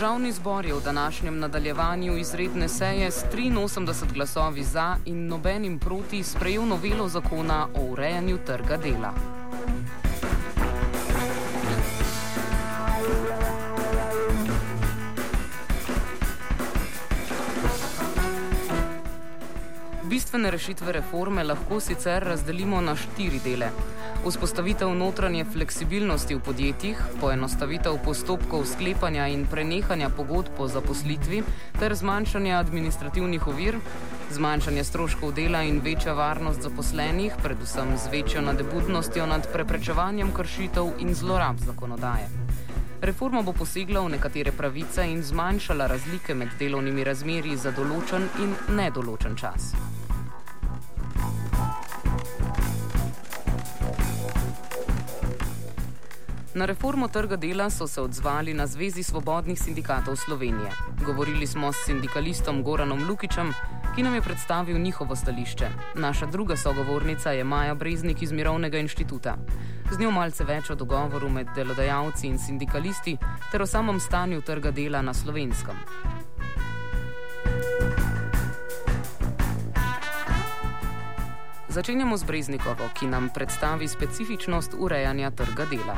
Državni zbor je v današnjem nadaljevanju izredne seje s 83 glasovi za in nobenim proti sprejel novelo zakona o urejanju trga dela. Bistvene rešitve reforme lahko sicer razdelimo na štiri dele. Vzpostavitev notranje fleksibilnosti v podjetjih, poenostavitev postopkov sklepanja in prenehanja pogodb po zaposlitvi ter zmanjšanje administrativnih ovir, zmanjšanje stroškov dela in večja varnost zaposlenih, predvsem z večjo nadebudnostjo nad preprečevanjem kršitev in zlorab zakonodaje. Reforma bo posegla v nekatere pravice in zmanjšala razlike med delovnimi razmerji za določen in nedoločen čas. Na reformo trga dela so se odzvali na Zvezi svobodnih sindikatov Slovenije. Govorili smo s sindikalistom Goranom Lukičem, ki nam je predstavil njihovo stališče. Naša druga sogovornica je Maja Breznik iz Mirovnega inštituta. Z njo malce več o dogovoru med delodajalci in sindikalisti ter o samem stanju trga dela na slovenskem. Začenjamo z Breznikovo, ki nam predstavi specifičnost urejanja trga dela.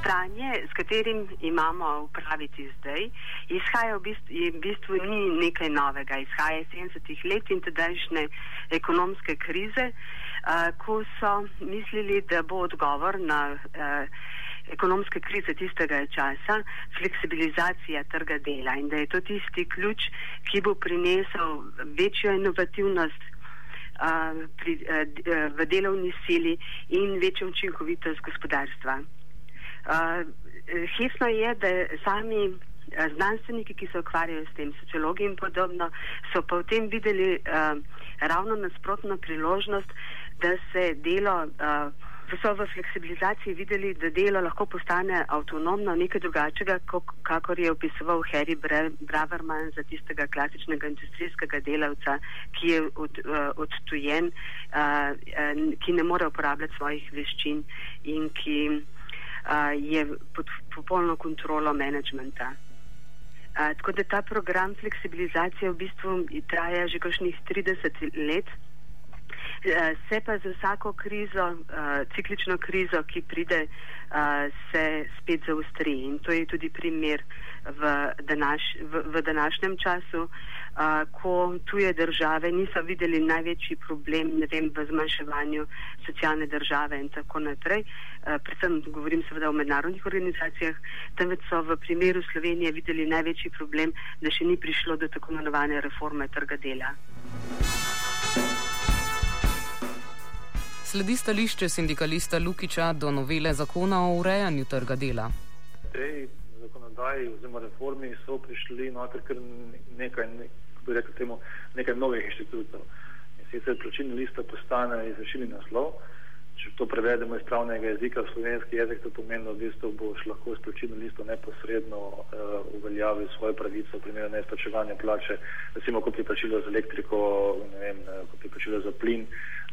Stanje, s katerim imamo upraviti zdaj, izhaja v bistvu, v bistvu ni nekaj novega. Izhaja iz 70-ih let in tedajšnje ekonomske krize, uh, ko so mislili, da bo odgovor na uh, ekonomske krize tistega časa fleksibilizacija trga dela in da je to tisti ključ, ki bo prinesel večjo inovativnost pri, v delovni sili in večjo učinkovitost gospodarstva. Hesno je, da sami znanstveniki, ki se ukvarjajo s tem, sociologi in podobno, so pa v tem videli ravno nasprotno priložnost, da se delo so v fleksibilizaciji videli, da delo lahko postane avtonomno, nekaj drugačnega, kakor je opisoval Harry Braverman za tistega klasičnega industrijskega delavca, ki je od, uh, odtujen, uh, ki ne more uporabljati svojih veščin in ki uh, je pod popolno kontrolo menedžmenta. Uh, tako da ta program fleksibilizacije v bistvu traja že kakšnih 30 let. Eh, se pa za vsako krizo, uh, ciklično krizo, ki pride, uh, se spet zaustri. In to je tudi primer v, današ, v, v današnjem času, ko tuje države niso videli največji problem vem, v zmanjševanju socialne države in tako naprej. Predvsem govorim seveda o mednarodnih organizacijah, temveč so v primeru Slovenije videli največji problem, da še ni prišlo do tako imenovane reforme trga dela. Sledi stališče sindikalista Lukiča do novele zakona o urejanju trga dela. Tej zakonodaji oziroma reformi so prišli noter kar nekaj, ne, bi rekel temu, nekaj novih inštitutov. In sicer plačilna lista postane izvršilni naslov. Če to prevedemo iz pravnega jezika v slovenski jezik, to pomeni, da v bistvu boš lahko s plačilno listo neposredno uh, uveljavil svojo pravico v primeru neizplačevanja plače, recimo kot je plačilo za elektriko, ne vem, eh, kot je plačilo za plin,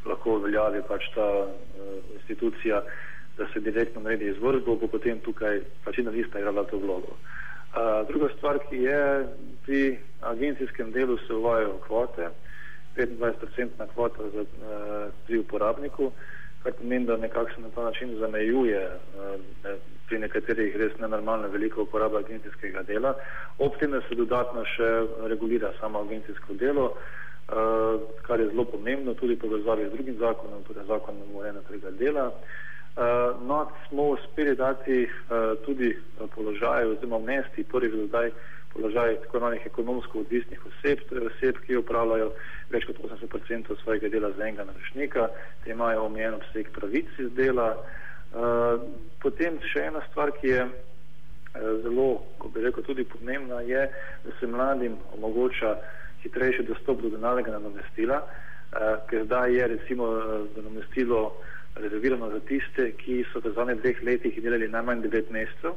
lahko uveljavi pač ta uh, institucija, da se direktno naredi izvršbo, bo potem tukaj plačilna lista igrala to vlogo. Uh, druga stvar, ki je pri agencijskem delu se uvajajo kvote, 25% kvota za, uh, pri uporabniku, kar pomeni, da nekako se na ta način zamejuje eh, pri nekaterih res nenormalno veliko uporaba agencijskega dela. Ob tem, da se dodatno še regulira samo agencijsko delo, kar je zelo pomembno tudi povezavi z drugim zakonom, torej zakonom o enem trga dela. Uh, no, smo uspeli dati uh, tudi položaj oziroma mesti, prvi do zdaj položaj tako imenovanih ekonomsko odvisnih oseb, torej oseb, ki upravljajo več kot 80% svojega dela za enega naročnika, te imajo omejen obseg pravic iz dela. Uh, potem še ena stvar, ki je uh, zelo, ko bi rekel, tudi pomembna, je, da se mladim omogoča hitrejši dostop do denarnega nadomestila, uh, ker zdaj je recimo nadomestilo rezervirano za tiste, ki so v zadnjih dveh letih delali najmanj devet mesecev.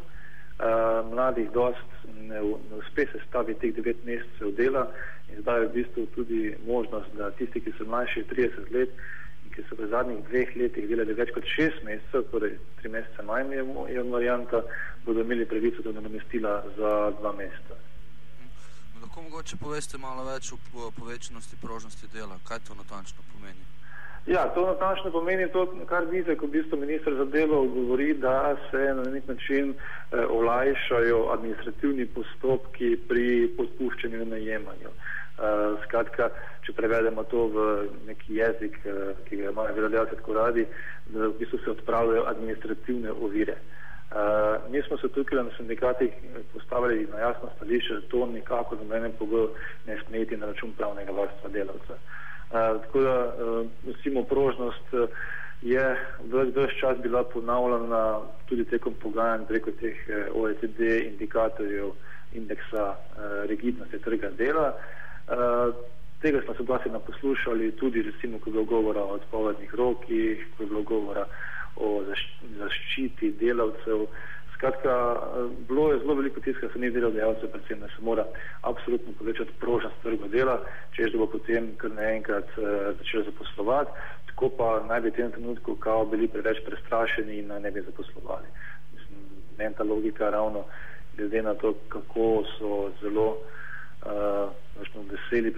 Uh, mladih dost ne, ne uspe se staviti teh devet mesecev dela in zdaj je v bistvu tudi možnost, da tisti, ki so mlajši 30 let in ki so v zadnjih dveh letih delali več kot šest mesecev, torej tri mesece manj je varianta, bodo imeli pravico do nadomestila za dva meseca. Lahko mogoče poveste malo več o povečanosti prožnosti dela, kaj to natančno pomeni? Ja, to natančno pomeni to, kar Vizek, v bistvu ministr za delo, govori, da se na nek način eh, olajšajo administrativni postopki pri podpuščanju in najemanju. Uh, skratka, če prevedemo to v neki jezik, uh, ki ga imajo veljavci tako radi, da v bistvu se odpravljajo administrativne ovire. Uh, mi smo se tukaj na sindikatih postavili na jasno stališče, da to nikako za mene pogojo ne smeti na račun pravnega varstva delavca. Uh, tako da recimo prožnost je vse čas bila ponavljana tudi tekom pogajanj preko teh OECD indikatorjev indeksa rigidnosti trga dela. Tega smo se dosti naposlušali tudi recimo, ko je bilo govora o odpovednih rokih, ko je bilo govora o zaščiti delavcev, Skratka, bilo je zelo veliko tiska, se ni delodajalcev, predvsem, da se mora absolutno povečati prožnost trga dela, čež da bo potem kar naenkrat uh, začel zaposlovati, tako pa naj bi v tem trenutku kao bili preveč prestrašeni in ne bi zaposlovali. Mislim, meni ta logika ravno glede na to, kako so zelo uh, veseli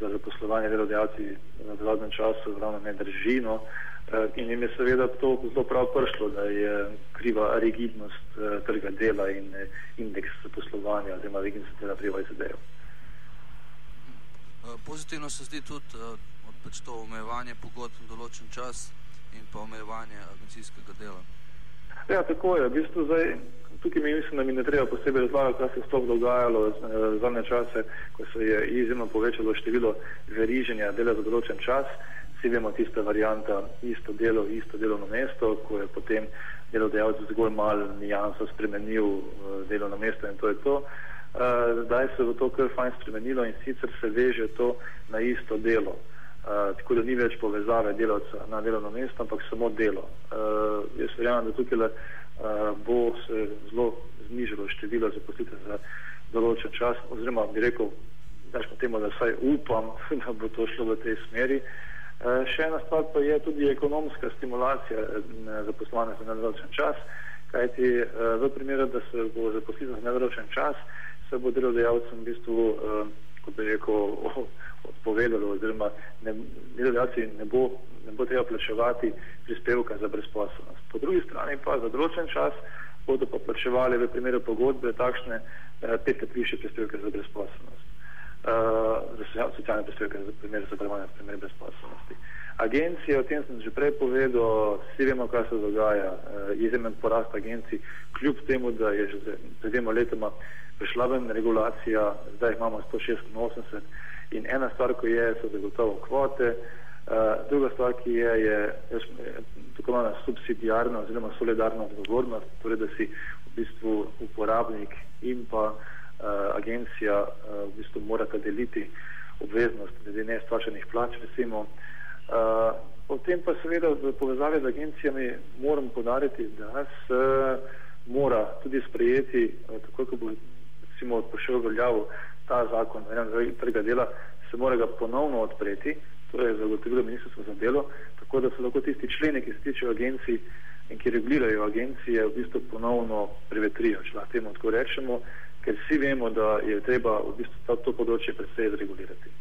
za zaposlovanje delodajalci v zadnjem času, ravno ne drži. No, Eh, in jim je seveda to zelo prav prišlo, da je kriva rigidnost uh, trga dela in uh, indeks poslovanja, oziroma rigidnost dela pri OECD-ju. Pozitivno se zdi tudi uh, pač to omejevanje pogodb v določen čas in pa omejevanje agencijskega dela. Ja, tako je. V bistvu zdaj, tukaj mi mislim, da mi ne treba posebej razlagati, kaj se je sploh dogajalo v zadnje čase, ko se je izjemno povečalo število veriženja dela za določen čas. Vsi vemo tista varijanta isto delo, isto delovno mesto, ko je potem delodajalec zgolj malo nijanso spremenil uh, delovno mesto in to je to. Uh, zdaj se je to kar fajn spremenilo in sicer se veže to na isto delo. Uh, tako da ni več povezave delavca na delovno mesto, ampak samo delo. Uh, jaz verjamem, da tukaj uh, bo se zelo znižalo število zaposlitev za določen čas, oziroma bi rekel, da temu, da vsaj upam, da bo to šlo v tej smeri. Eh, še ena stvar pa je tudi ekonomska stimulacija eh, za poslovanje za nedoločen čas, kajti eh, v primeru, da se bo zaposlil za nedoločen čas, se bo delodajalcem v bistvu, kot bi rekel, odpovedalo oziroma delodajalci ne bo, ne bo treba plačevati prispevka za brezposobnost. Po drugi strani pa za določen čas bodo pa plačevali v primeru pogodbe takšne petkrat više prispevke za brezposobnost za socialne prispevke za primer zavarovanja v primer brezposobnosti. Agencije, o tem sem že prej povedal, vsi vemo, kaj se dogaja, izjemen porast agencij, kljub temu, da je že pred dvema letoma prišla ven regulacija, zdaj imamo 186 in ena stvar, ko je, so zagotovo kvote, druga stvar, ki je, je tako imenovana subsidijarna oziroma solidarna odgovornost, torej da si v bistvu uporabnik in pa uh, agencija uh, v bistvu morata deliti obveznost glede neizplačanih plač, recimo. Uh, potem pa seveda v povezavi z agencijami moram podariti, da se mora tudi sprejeti, uh, tako kot bo recimo prišel veljavo ta zakon trga dela, se mora ga ponovno odpreti, to je zagotovilo ministrstvo za delo, tako da so lahko tisti členi, ki se tičejo agencij in ki regulirajo agencije, v bistvu ponovno prevetrijo, če lahko temu tako rečemo, ker vsi vemo, da je treba v bistvu to, to področje predvsej zregulirati.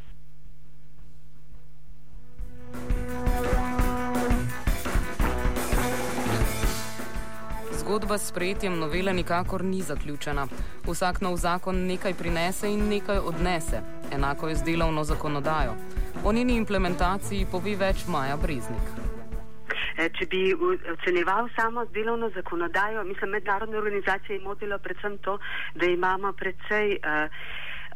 Zgodba s sprejetjem novele nikakor ni zaključena. Vsak nov zakon nekaj prinese in nekaj odnese. Enako je z delovno zakonodajo. O njeni implementaciji pove več Maja Breznik. Eh, če bi ocenjeval samo delovno zakonodajo, mislim, mednarodne organizacije je motilo predvsem to, da imamo predvsej uh,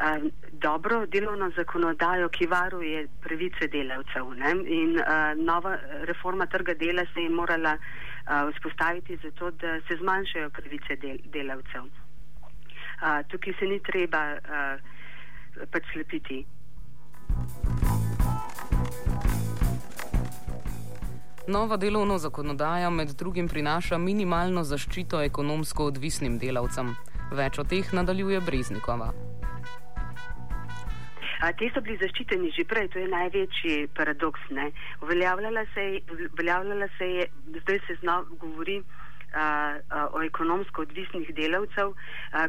uh, dobro delovno zakonodajo, ki varuje pravice delavcev. Ne? In uh, nova reforma trga dela se je morala uh, vzpostaviti zato, da se zmanjšajo pravice del delavcev. Uh, tukaj se ni treba uh, pač slepiti. Nova delovna zakonodaja med drugim prinaša minimalno zaščito ekonomsko odvisnim delavcem. Več o teh nadaljuje Breznikova. A, te so bili zaščiteni že prej, to je največji paradoks. Uveljavljala se, uveljavljala se je, zdaj se znova govori o ekonomsko odvisnih delavcev,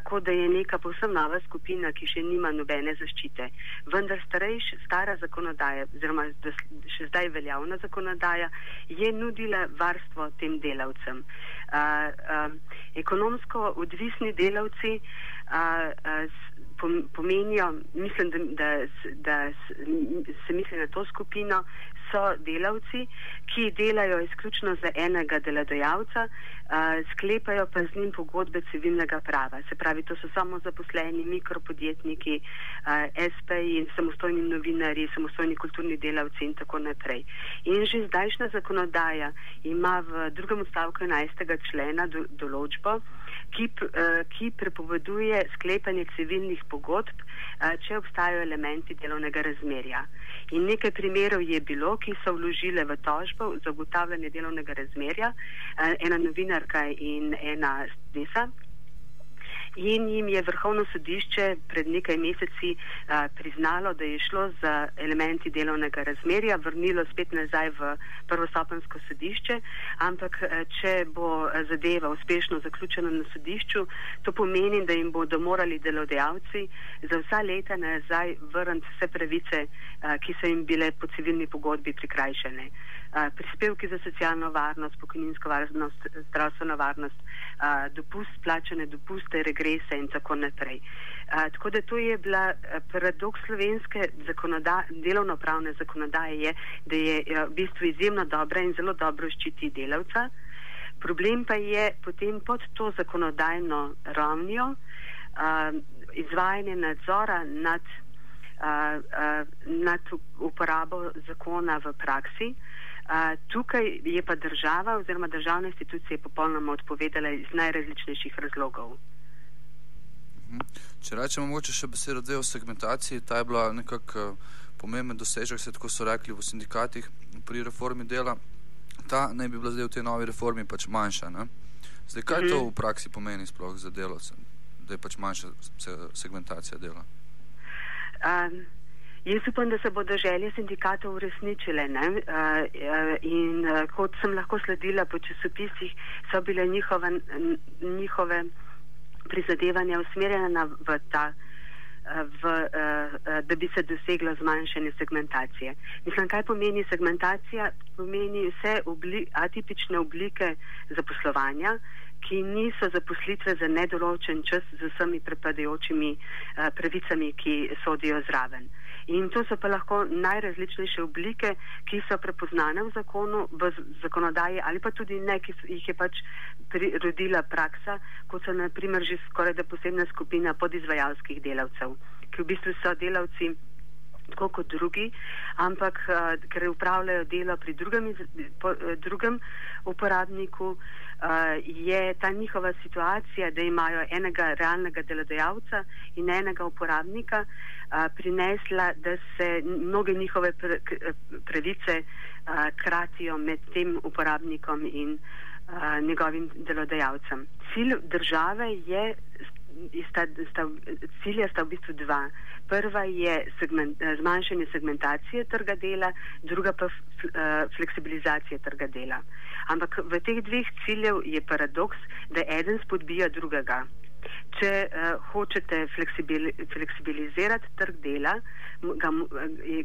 kot da je neka povsem nova skupina, ki še nima nobene zaščite. Vendar starejš, stara zakonodaja, oziroma še zdaj veljavna zakonodaja, je nudila varstvo tem delavcem. Ekonomsko odvisni delavci pomenijo, mislim, da, da, da se misli na to skupino, so delavci, ki delajo izključno za enega delodajalca, sklepajo pa z njim pogodbe civilnega prava. Se pravi, to so samo zaposleni mikropodjetniki, SP in samostojni novinari, samostojni kulturni delavci in tako naprej. In že zdajšnja zakonodaja ima v drugem odstavku 11. člena do, določbo, ki, ki prepoveduje sklepanje civilnih pogodb, če obstajajo elementi delovnega razmerja. In nekaj primerov je bilo, ki so vložile v tožbo za ugotavljanje delovnega razmerja, eh, ena novinarka in ena stesa in jim je vrhovno sodišče pred nekaj meseci a, priznalo, da je šlo za elementi delovnega razmerja, vrnilo spet nazaj v prvostopensko sodišče, ampak a, če bo zadeva uspešno zaključena na sodišču, to pomeni, da jim bodo morali delodajalci za vsa leta nazaj vrniti vse pravice, a, ki so jim bile po civilni pogodbi prikrajšene. Prispevki za socialno varnost, pokojninsko varnost, zdravstveno varnost, dopust, plačane dopuste, regres, regrese in tako naprej. Tako da to je bila paradoks slovenske zakonodaje, delovno-pravne zakonodaje, je, da je v bistvu izjemno dobra in zelo dobro ščiti delavca. Problem pa je potem pod to zakonodajno ravnjo izvajanje nadzora nad, nad uporabo zakona v praksi. Uh, tukaj je pa država oziroma državne institucije popolnoma odpovedala iz najrazličnejših razlogov. Če rečemo mogoče še besedo o segmentaciji, ta je bila nekako uh, pomemben dosežek, se tako so rekli v sindikatih pri reformi dela. Ta naj bi bila zdaj v tej novi reformi pač manjša. Ne? Zdaj, kaj to v praksi pomeni sploh za delovce, da je pač manjša segmentacija dela? Um. Jaz upam, da se bodo želje sindikatov uresničile. Uh, uh, in uh, kot sem lahko sledila po časopisih, so bile njihove, njihove prizadevanja usmerjena v ta, eh, v, eh, da bi se doseglo zmanjšanje segmentacije. Mislim, kaj pomeni segmentacija? Pomeni vse obli, atipične oblike zaposlovanja, ki niso zaposlitve za nedoločen čas z vsemi prepadajočimi eh, pravicami, ki sodijo zraven. In to so pa lahko najrazličnejše oblike, ki so prepoznane v zakonu, v zakonodaji ali pa tudi ne, ki so, jih je pač rodila praksa, kot so naprimer že skoraj da posebna skupina podizvajalskih delavcev, ki v bistvu so delavci tako kot drugi, ampak uh, ker upravljajo delo pri drugem, po, uh, drugem uporabniku, je ta njihova situacija, da imajo enega realnega delodajalca in enega uporabnika, prinesla, da se mnoge njihove pravice kratijo med tem uporabnikom in njegovim delodajalcem. Cilj države je, sta, sta, cilja sta v bistvu dva. Prva je segment, zmanjšanje segmentacije trga dela, druga pa fleksibilizacija trga dela. Ampak v teh dveh ciljev je paradoks, da eden spodbija drugega. Če uh, hočete fleksibil, fleksibilizirati trg dela, ga,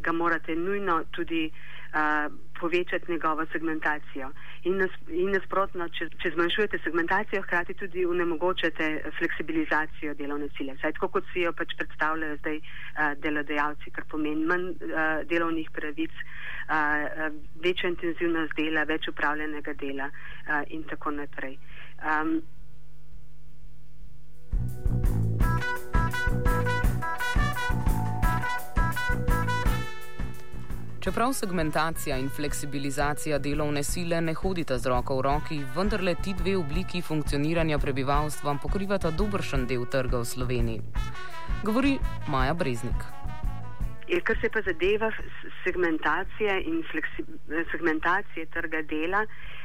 ga morate nujno tudi uh, povečati njegovo segmentacijo. In, nas, in nasprotno, če, če zmanjšujete segmentacijo, hkrati tudi unemogočate fleksibilizacijo delovne sile. Saj tako kot si jo pač predstavljajo zdaj uh, delodajalci, kar pomeni manj uh, delovnih pravic, uh, uh, večja intenzivnost dela, več upravljenega dela uh, in tako naprej. Um, Čeprav segmentacija in fleksibilizacija delovne sile ne hodita z roko v roki, vendarle ti dve obliki funkcioniranja prebivalstva pokrivata dobršen del trga v Sloveniji. Govori Maja Breznik. Je, kar se pa zadeva segmentacije in segmentacije trga dela,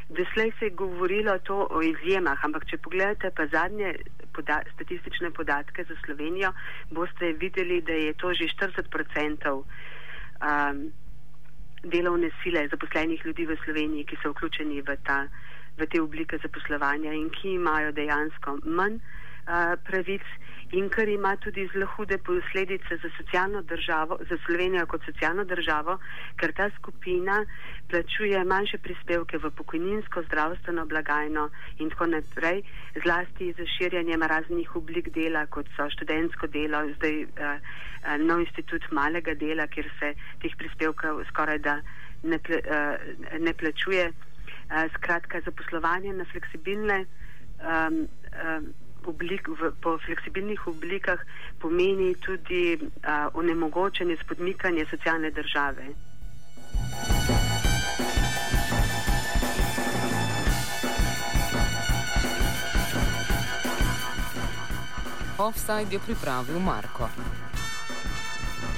doslej se je govorilo to o izjemah, ampak če pogledate pa zadnje poda statistične podatke za Slovenijo, boste videli, da je to že 40 odstotkov um, delovne sile zaposlenih ljudi v Sloveniji, ki so vključeni v, ta, v te oblike zaposlovanja in ki imajo dejansko manj pravic in kar ima tudi zelo hude posledice za državo, za Slovenijo kot socialno državo, ker ta skupina plačuje manjše prispevke v pokojninsko, zdravstveno blagajno in tako naprej, zlasti za širjanjem raznih oblik dela, kot so študentsko delo, zdaj uh, nov institut malega dela, kjer se teh prispevkov skoraj da ne, ple, uh, ne plačuje. Uh, skratka, zaposlovanje na fleksibilne um, um, oblik, v, po fleksibilnih oblikah pomeni tudi a, onemogočanje, spodmikanje socialne države. Offside je pripravil Marko.